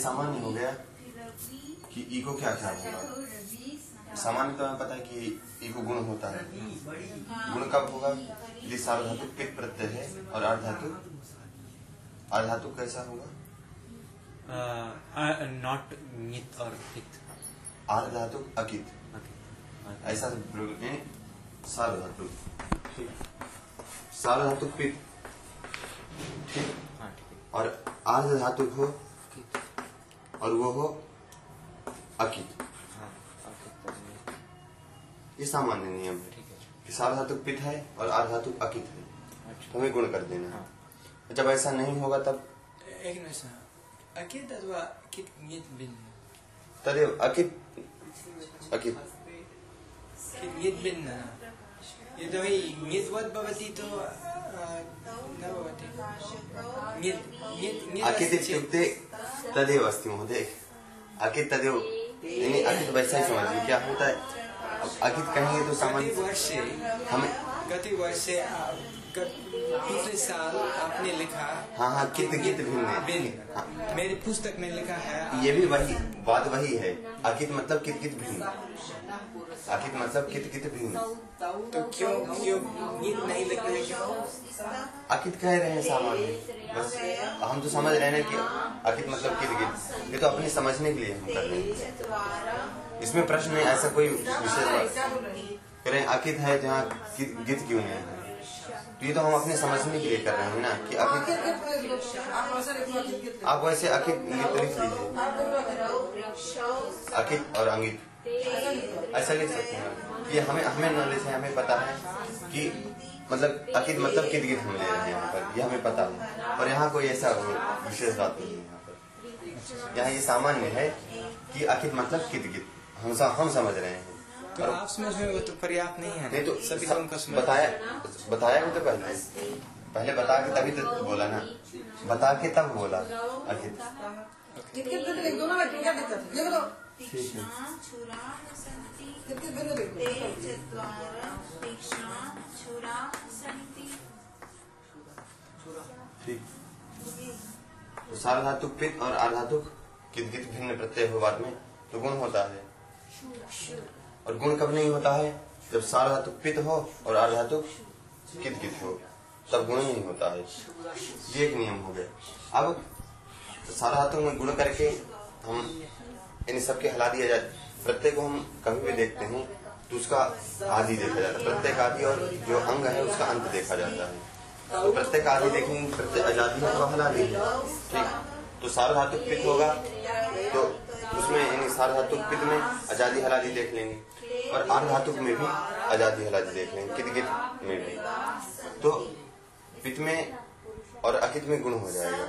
सामान्य हो गया। कि ई को क्या ख्याल होगा सामान्य तो हमें पता है कि ई को गुण होता है। गुण कब होगा? यदि सार्वधातु पित प्रत्यय है और अर्धातु अर्धातु कैसा होगा? नॉट नित और हित अर्धातु अकित। ऐसा सार्वधातु सार्वधातु पित ठीक। हाँ और अर्ध धातु हो? और वो हो अकित हाँ। अकित। ये सामान्य नियम है। ठीक है कि सार्वधातु पित है और धातु अकित है। अच्छा। तो हमें गुण कर देना हाँ। है। जब ऐसा नहीं होगा तब? एक अकित अथवा कित नियत भिन्न तदेव अकित अकित। कित नियत नियतवत् भवति तो न भवति। नियत नियत नियत अकित इत्युक्ते तदेव अस्ति महोदय। अकित तदेव नहीं अकित वैसा ही समझ लीजिए क्या होता है? अकित कहेंगे तो सामान्य वर्षे हमें गति वर्षे आ, गत- पिछले साल आपने लिखा। हाँ हाँ कित कित भिन्न है भिन्न हाँ। मेरी पुस्तक में लिखा है। ये भी वही बात वही है। अकित मतलब कित कित भिन्न अकित मतलब कित कित भिन्न तो क्यों क्यों नियत नहीं लिख रहे क्यों? अकित कह रहे हैं सामान्य। बस हम तो समझ रहे हैं कि अकित मतलब कित कित। ये तो अपने समझने के लिए हम कर रहे हैं। इसमें प्रश्न है ऐसा कोई विशेष बात। हैं अकित है जहाँ गीत क्यों नहीं है? तो ये तो हम अपने समझने के लिए कर रहे हैं ना कि अकित आप वैसे अकित लिख लीजिए। अकित और अंगित ऐसा लिख सकते हैं। ये हमें हमें नॉलेज है हमें पता है कि मतलब अकित मतलब कित गित हम ले रहे हैं यहाँ पर। ये हमें पता है। और यहाँ कोई ऐसा विशेष बात नहीं है यहाँ पर। यहाँ ये सामान्य है कि अकित मतलब कित गित हम हम समझ रहे हैं। आप समझ में वो तो पर्याप्त नहीं है। नहीं तो सभी सब- लोगों का समझ बताया बताया भी तो पहले। पहले बता के तभी तो बोला ना। बता के तब बोला लिख दो ठीक तो सार्वधातुक पित और अर्धातुक कित कित भिन्न प्रत्यय हो बाद में? तो गुण होता है? और गुण कब नहीं होता है? जब सार्वधातुक पित हो और अर्धातुक कित कित हो, तब गुण नहीं होता है। ये एक नियम हो गया। अब सार्वधातुक में गुण करके हम इन सबके हला दिया जाए। प्रत्यय को हम कभी भी देखते हैं तो उसका आदि देखा जाता है। प्रत्येक आदि और जो अंग है उसका अंत देखा जाता है। तो प्रत्येक आदि देखेंगे, प्रत्येक आज़ादी है तो हला ठीक? तो सार्वधातुक पित होगा तो उसमें यानी सार्वधातुक पित में आज़ादी हलादी देख लेंगे। और अर्धातुक में भी आज़ादी हलादी देख लेंगे, कित कित में भी। तो पित में और अकित में गुण हो जाएगा।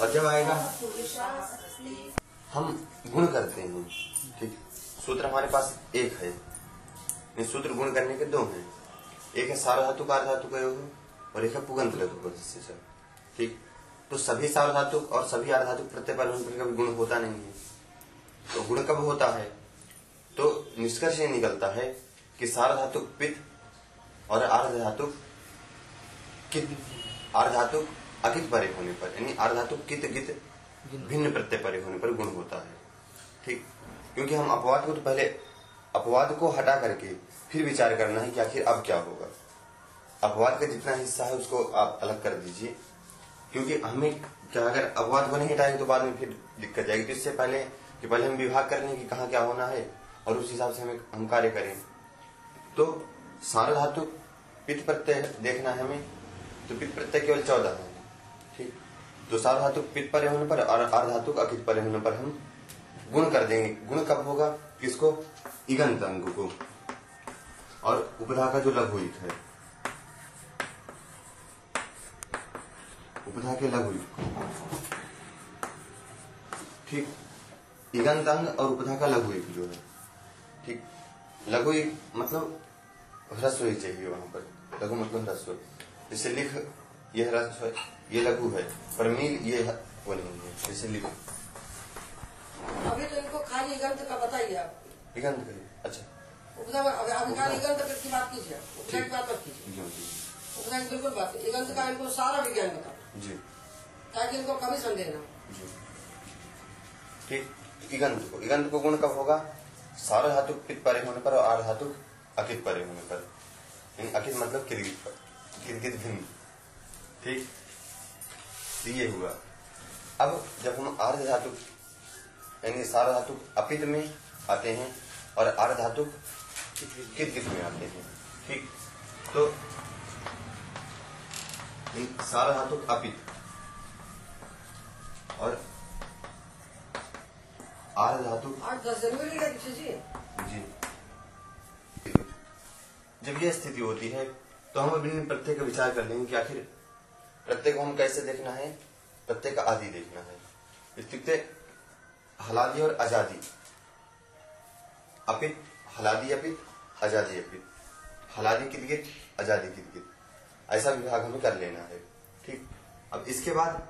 और जब आएगा, हम गुण करते हैं। ठीक, सूत्र हमारे पास एक है। सूत्र गुण करने के दो हैं। एक है सार्वधातु का अर्धातु का योग और एक है पुगंत लघु पदस्य से ठीक तो सभी सार्वधातुक और सभी अर्धातुक प्रत्यय पर कभी गुण होता नहीं है। तो गुण कब होता है? तो निष्कर्ष ये निकलता है कि सार्वधातुक पित और अर्धातुक कित अर्धातुक अकित परे होने पर, यानी अर्धातुक कित गित भिन्न प्रत्यय परे होने पर गुण होता है। ठीक? क्योंकि हम अपवाद को तो पहले अपवाद को हटा करके फिर विचार करना है कि आखिर अब क्या होगा। अपवाद का जितना हिस्सा है उसको आप अलग कर दीजिए। क्योंकि हमें क्या अगर अपवाद को नहीं हटाएँगे तो बाद में फिर दिक्कत जाएगी। तो इससे पहले कि पहले हम विभाग कर लें कि कहाँ क्या होना है और उस हिसाब से हमें हम कार्य करें। तो सार्वधातु पित प्रत्यय देखना है हमें। तो पित प्रत्यय केवल चौदह है, ठीक? तो सार्वधातु पित परे होने पर और अर्धातुक अकित परे होने पर हम गुण कर देंगे। गुण कब होगा? किसको? इगंत अंग को। और उपधा का जो लघु है। उपधा के लघु को ठीक। इगंत अंग और उपधा का लघु इत जो है। ठीक। लघु इत मतलब ह्रस्व ही चाहिए वहाँ पर। लघु मतलब ह्रस्व। जैसे लिख ये ह्रस्व है ये लघु है। पर मील ये वो नहीं है। जैसे लिख। अभी तो इनको खाली गंध का बताइए आप इगंत करिए अच्छा। उपदा अभी खाली की बात कीजिए। उपदा की बात मत कीजिए। की बिल्कुल बात गंध का इनको सारा विज्ञान बता जी। ताकि इनको कभी संदेह ना जी। ठीक को इगंत को गुण कब होगा? सार धातु पित परे होने पर और आर धातु अकित परे होने पर। अकित मतलब किरगित पर। किरगित भिन्न। ठीक? तो ये हुआ। अब जब हम आर्ध धातु यानी सार धातु अपित में आते हैं और आर्ध धातु कित कित में आते हैं। ठीक? तो सार धातु अपित और आर्ध धातु जी? जब यह स्थिति होती है तो हम विभिन्न प्रत्यय का विचार कर लेंगे कि आखिर प्रत्यय को हम कैसे देखना है? प्रत्यय का आदि देखना है। इत्युक्ते हलादी और आज़ादी। अपित हलादी अपित आज़ादी अपित। हलादी किदगित आज़ादी किदगित ऐसा विभाग हमें कर लेना है, ठीक? अब इसके बाद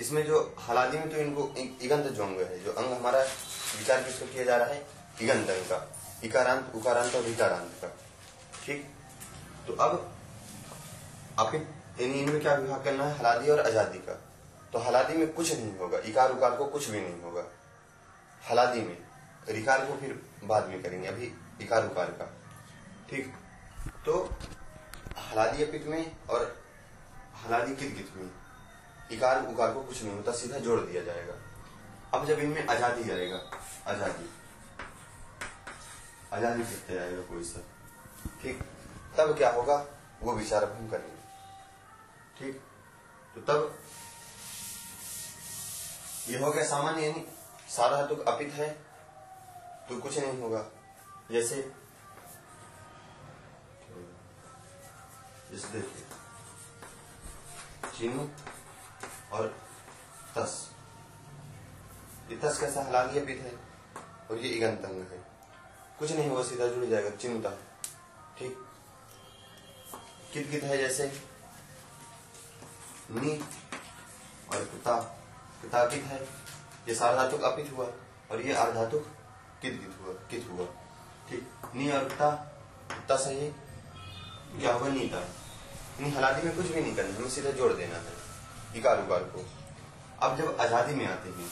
इसमें जो हलादी में तो इनको इगंत जो अंग है, जो अंग हमारा विचार किसको किया जा रहा है? इगंत अंग का। इकारांत, उकारांत और विकारांत का, ठीक? तो अब यानी इनमें क्या विभाग करना है? हलादी और आज़ादी का। तो हलादी में कुछ नहीं होगा, इकार उकार को कुछ भी नहीं होगा। हलादी में, रिकार को फिर बाद में करेंगे, अभी इकार उकार का, ठीक? तो हलादी अपित में और हलादी कित में। इकार उकार को कुछ नहीं होता, सीधा जोड़ दिया जाएगा। अब जब इनमें आज़ादी आएगा, आज़ादी। आज़ादी कितने आएगा कोई सा ठीक, तब क्या होगा? वो विचार अब हम करेंगे। ठीक तो तब ये हो गया सामान्य, यानी सारा तो अपित है तो कुछ नहीं होगा। जैसे जैसे देखिए चिन्ह और तस। ये तस कैसा हलादी अपित है और ये इगंत अंग है। कुछ नहीं होगा, सीधा जुड़ जाएगा चिंता ठीक? कित कित है जैसे? नी और पिता। पिता कित है? ये सार्धातुक अपित हुआ और ये अर्धातुक कित कित हुआ कित हुआ। ठीक? नी और पिता। पिता से ये क्या होगा नीता नी हलादी में कुछ भी नहीं करना हमें सीधा जोड़ देना है इकार उकार को। अब जब आज़ादी में आते हैं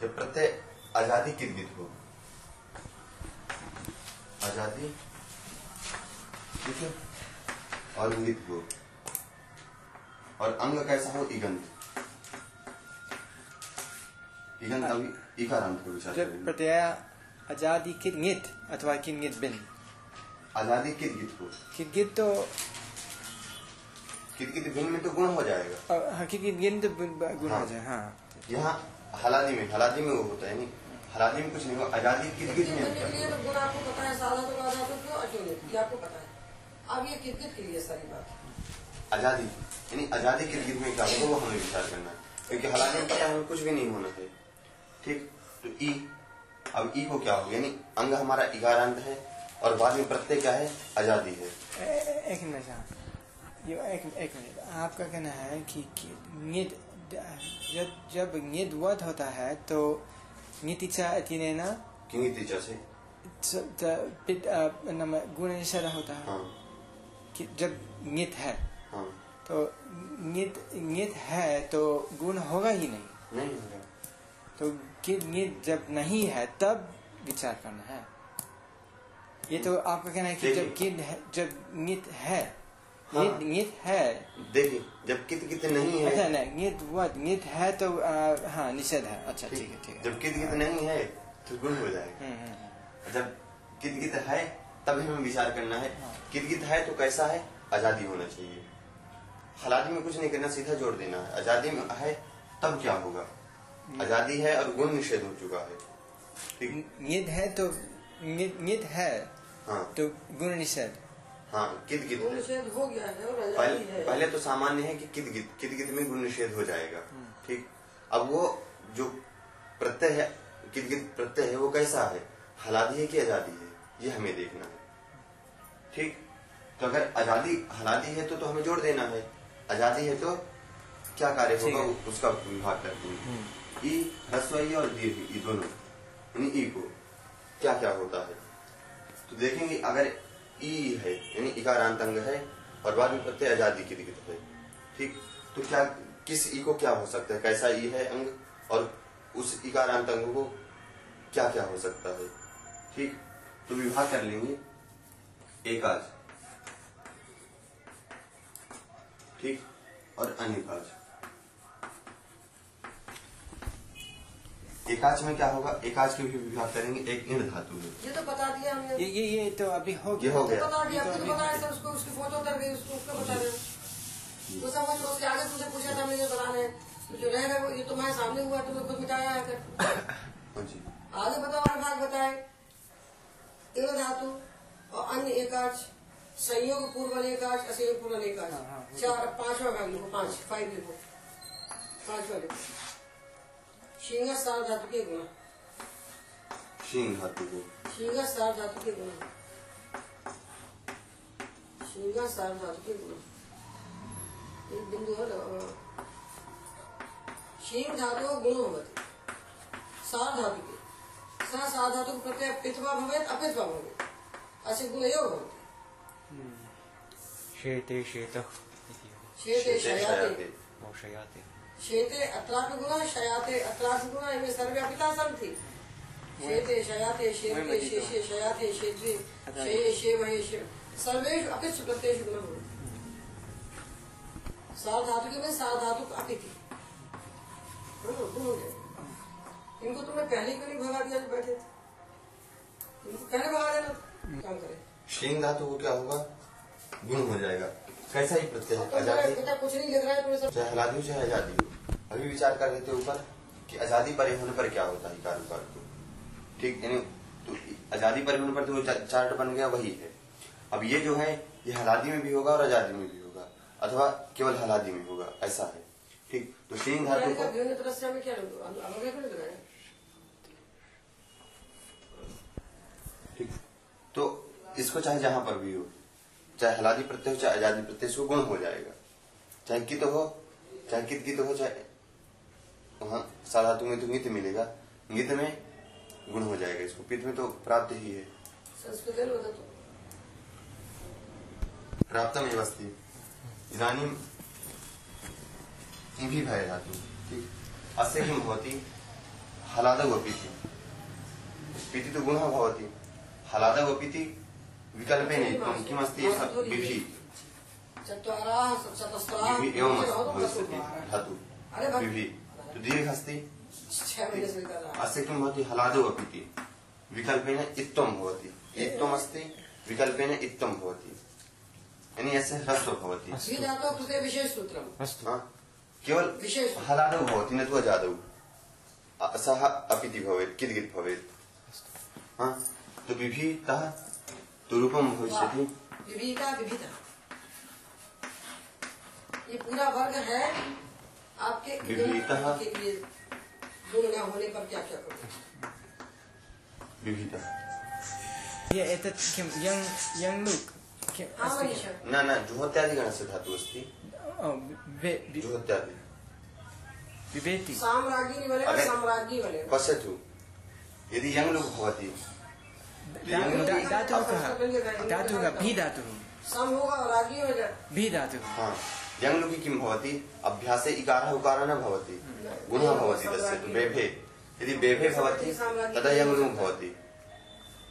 जब प्रत्यय आज़ादी कित हो आज़ादी ठीक है और इंगित को और अंग कैसा हो इगंत। इगंत अभी इकारांत को विचार प्रत्यय आज़ादी कित अथवा किन्गित बिन। आज़ादी कित गित को। किन्गित तो कित भिन्न में तो गुण हो जाएगा। हाँ तो गुण हो हाँ। जाए हाँ। यहाँ हलादी में हलादी में वो होता है नहीं। हलादी में कुछ नहीं होगा आज़ादी कित में होता है। तो गुण आपको पता है सादा तो आधा क्यों अचूल ये आपको पता है। अब ये कित के लिए सारी बात? आज़ादी यानी आज़ादी कित में क्या होगा वो हमें विचार करना है। क्योंकि हलादी में पता है कुछ भी नहीं होना है। ठीक? तो ई अब ई को क्या होगा यानी अंग हमारा इकारांत है और बाद में प्रत्यय क्या है? आज़ादी है। एक मिनट ये एक एक मिनट। आपका कहना है कि, कि निद जब जब निद वध होता है तो नितिचा अतिनेना किंगी तीचा से? स- त- पित- नाम गुण निषेध होता है। हाँ। कि जब नित है। हाँ। तो नित नित है तो गुण होगा ही नहीं। नहीं होगा। तो कि नित जब नहीं है तब विचार करना है। ये तो आपका कहना है कि जब। किद है जब नित है हाँ। नित नित है। देखिए जब कित कित नहीं अच्छा है नहीं नित वध नित है तो आ, हाँ निषेध है। अच्छा ठीक है ठीक है। जब कित कित नहीं है तो गुण हो जाएगा। हम्म, हम्म, हम्म। जब कित कित है तभी हमें विचार करना है। हाँ। कित कित है तो कैसा है? आज़ादी होना चाहिए। हलादी में कुछ नहीं करना सीधा जोड़ देना है। आज़ादी में है तब क्या होगा? आज़ादी है और गुण निषेध हो चुका है। नित है तो नित है हाँ। तो गुण निषेध। हाँ कित कित गुण निषेध हो गया है और पहले है। पहले तो सामान्य है कि कित गित कित गित में गुण निषेध हो जाएगा ठीक? अब वो जो प्रत्यय है कित गित प्रत्यय है वो कैसा है? हलादी है कि आज़ादी है? ये हमें देखना है ठीक? तो अगर आज़ादी हलादी है तो तो हमें जोड़ देना है। आज़ादी है तो क्या कार्य होगा? उसका विभाग करते हैं ई ह्रस्व ई और दीर्घ ई दोनों। ई को क्या क्या होता है? तो देखेंगे अगर ई है यानी इकारांत अंग है और बाद में प्रत्यय आज़ादी की दिक्कत है। ठीक तो क्या, किस ई को क्या हो सकता है? कैसा ई है अंग और उस इकारांत अंग को क्या क्या हो सकता है? ठीक तो विवाह कर लेंगे। एकाज ठीक, और अनिकाज एकाच में क्या होगा? एकाच के भी विभाग करेंगे एक इंड धातु है ये तो बता दिया हमने। ये ये ये तो अभी हो ये गया। हो तो गया बता दिया ये तो तो बताया सर उसको उसकी फ़ोटो उतर गई उसको उसको बता रहे हो तो सब वो उसके आगे तुझे पूछा था मुझे बताने तो जो रहेगा वो ये तुम्हारे सामने हुआ तुमने खुद मिटाया है कर हाँ आगे बताओ और भाग बताए। एव धातु और अन्य एकाच संयोग पूर्व एकाच असंयोग पूर्व एकाच। हाँ, हाँ, चार पांचवा भाग लिखो पाँच फाइव लिखो पांचवा लिखो शिंग सार धातु के गुण। शीन धातु को शिंग सार धातु के गुण। शिंग सार धातु के गुण। एक बिंदु है शिंग धातु गुण होती सार धातु के। सा सा धातु प्रत्यय पित्वा भवेत् अपित्वा भवेत्। अस्य गुण एव भवति शेते शेतः। शेते शेते शयाते। शयाते। शेते अत्रापि गुण शयाते अत्रापि गुण इमे सर्व्यापिता सन्ति। शेते शयाते शेते शेषे शयाते शेत्रे शये शेवहे शे। सर्वेषु अपित्सु प्रत्ययेषु गुणः भवति सार धातु के में सार धातु का अपिति हाँ, हो इनको तुमने पहले क्यों नहीं भगा दिया जो बैठे थे? इनको पहले भगा देना। काम करे। शीन धातु को क्या होगा? गुण हो जाएगा। कैसा ही प्रत्यय है? तो आज़ादी? कुछ नहीं लिख रहा है चाहे हलादी हो चाहे आज़ादी हो अभी विचार कर रहे थे ऊपर कि आज़ादी परे होने पर क्या होता है कार उकार को ठीक यानी तो आज़ादी परे होने पर तो चार्ट बन गया वही है। अब ये जो है ये हलादी में भी होगा और आज़ादी में भी होगा अथवा केवल हलादी में होगा ऐसा है। ठीक तो शीन धातु को ठीक तो इसको चाहे जहाँ पर भी हो चाहे हलादी प्रत्यय हो चाहे आज़ादी प्रत्यय से गुण हो जाएगा। चाहे कित हो चाहे कित गीत हो चाहे वहाँ साधातु में तो गीत मिलेगा। गीत में गुण हो जाएगा इसको। पित में तो प्राप्त ही है। संस्कृत में होता तो। प्राप्तम अस्ति इदानीं इभि भय धातु ठीक। अस्य किं भवति? हलादौ अपीति पीति तु गुणः भवति। हलादौ अपीति विकल्पेन किमस्ति विभि एवम् भविष्यति धातु विभि तो दीर्घ अस्ति छह महीने से कर रहा अस्य किं भवति हलादौ अपीति विकल्पेन इत्त्वं भवति इत्त्वम् अस्ति विकल्पेन इत्त्वं भवति यानी अस्य ह्रस्व भवति द्वि धातोः कृते विशेष सूत्रम् अस्तु केवल हलादौ भवति न तु अजादौ सः अपिति भवेत् किद्गित् भवेत् हाँ, तो विभितः रूपं भविष्यति विभिता विभिता ये पूरा वर्ग है। आपके विभितः। के लिए गुण न होने पर क्या क्या करोगे? विभितः ये एतत् किं? यङ् यङ् लुक् हाँ अस्ति न न जुहोत्यादिगणस्य धातुः अस्ति। वि- वि- जुहोत्यादि। विभेति साम्राज्ञी अरे। साम्राज्ञी बने पश्यतु। यदि यङ् लुक् भवति धातुः कः धातुः कः भी धातुः हो भी धातुः हाँ यङ् लुकि किं भवति अभ्यासे इकारः उकारः न भवति गुणः भवति तस्य तु बेभे यदि बेभे भवति तदा यङ् लुक् भवति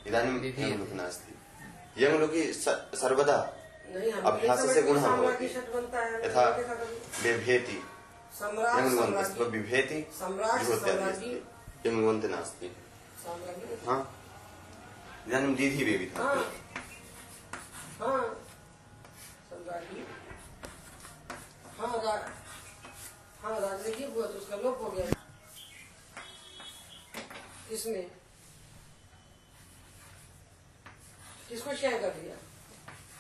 इदानीं नास्ति सर्वदा अभ्यास से गुणः भवति है यथा बेभेति तो नास्ति साम्राज्ञी हाँ इदानीं दीधि बेबि हाँ। हाँ। हाँ रा हाँ हुआ तो उसका लोप हो गया। इसमें किसको क्षय कर दिया?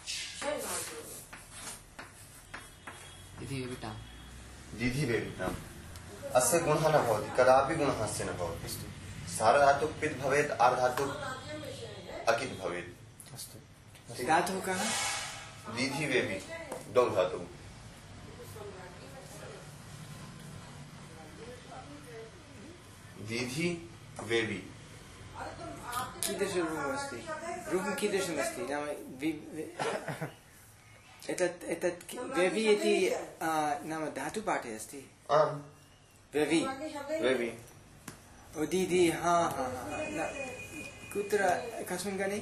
क्षय कहाँ दीधि बेबिताम् अस्य गुणः न भवति कदापि गुणः अस्य न भवति सारधातुः पित् भवेत् आर्धातुः अकित् भवेत् अस्तु। धातुः कः? दीधि वेबि द्वौ धातुः दीधि रूपं कीदृशमस्ति नाम वि- वि- एतत् एतत् इति नाम धातुपाठे अस्ति। ही वेबि ओ दीदी हाँ हाँ हाँ कुत्र कस्मिन् गणे?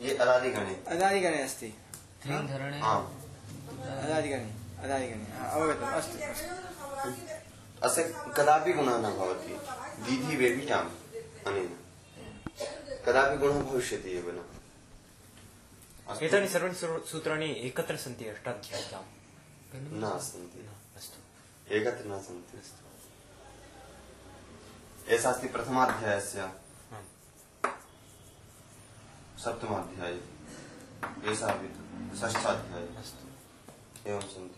ये अदादिगणे अदादिगणे अस्ति। आम् अदादिगणे अदादिगणे अवगतम् अस्तु। अस्य कदापि गुणः न भवति। दीधि वेपिटाम् अनेन। कदापि गुणः भविष्यति एव न। एतानि सर्वाणि सूत्राणि एकत्र सन्ति अष्टाध्याय्यां। न सन्ति अस्तु। एकत्र न सन्ति। एषा अस्ति प्रथमाध्यायस्य। सप्तमाध्याये अपि एवं सन्ति